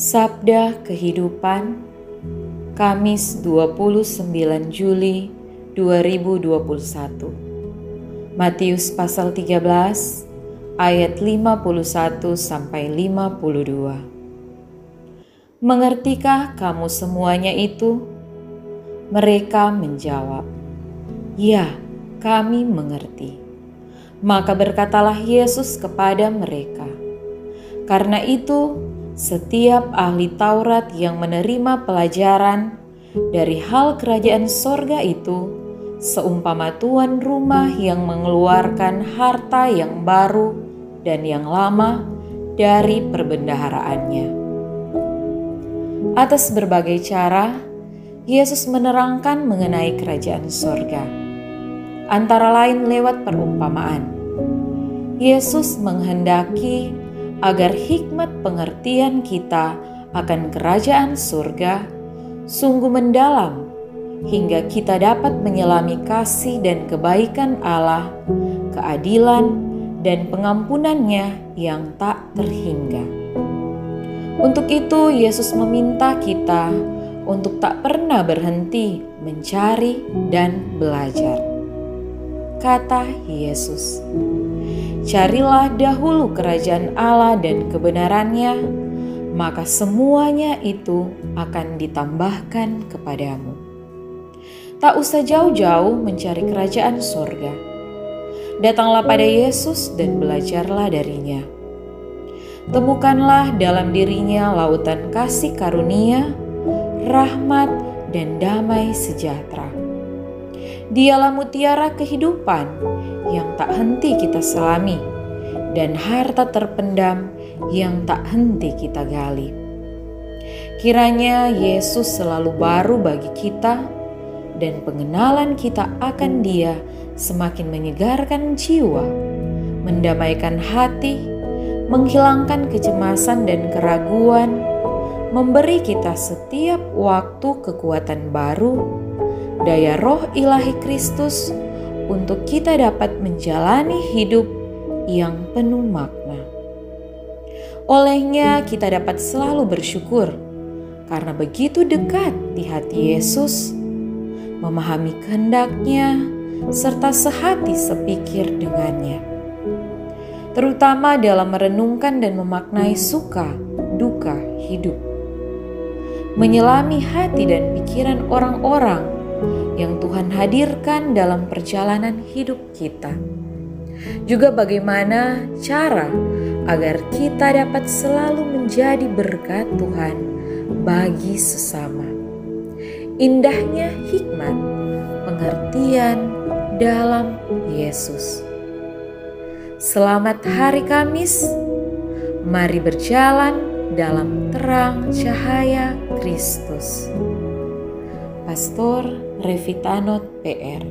Sabda Kehidupan Kamis 29 Juli 2021 Matius pasal 13 ayat 51 sampai 52 Mengertikah kamu semuanya itu? Mereka menjawab, "Ya, kami mengerti." Maka berkatalah Yesus kepada mereka, "Karena itu, setiap ahli Taurat yang menerima pelajaran dari hal kerajaan sorga itu, seumpama tuan rumah yang mengeluarkan harta yang baru dan yang lama dari perbendaharaannya. Atas berbagai cara, Yesus menerangkan mengenai kerajaan sorga, antara lain lewat perumpamaan. Yesus menghendaki agar hikmat pengertian kita akan kerajaan surga sungguh mendalam hingga kita dapat menyelami kasih dan kebaikan Allah, keadilan dan pengampunannya yang tak terhingga. Untuk itu Yesus meminta kita untuk tak pernah berhenti mencari dan belajar. Kata Yesus, Carilah dahulu kerajaan Allah dan kebenarannya, maka semuanya itu akan ditambahkan kepadamu. Tak usah jauh-jauh mencari kerajaan sorga. Datanglah pada Yesus dan belajarlah darinya. Temukanlah dalam dirinya lautan kasih karunia, rahmat, dan damai sejahtera. Dialah mutiara kehidupan yang tak henti kita selami, dan harta terpendam yang tak henti kita gali. Kiranya Yesus selalu baru bagi kita, dan pengenalan kita akan Dia semakin menyegarkan jiwa, mendamaikan hati, menghilangkan kecemasan dan keraguan, memberi kita setiap waktu kekuatan baru, daya roh ilahi Kristus untuk kita dapat menjalani hidup yang penuh makna. Olehnya kita dapat selalu bersyukur karena begitu dekat di hati Yesus, memahami kehendaknya, serta sehati sepikir dengannya. Terutama dalam merenungkan dan memaknai suka, duka, hidup. Menyelami hati dan pikiran orang-orang yang Tuhan hadirkan dalam perjalanan hidup kita. Juga bagaimana cara agar kita dapat selalu menjadi berkat Tuhan bagi sesama. Indahnya hikmat pengertian dalam Yesus. Selamat hari Kamis. Mari berjalan dalam terang cahaya Kristus. Pastor Revitanot PR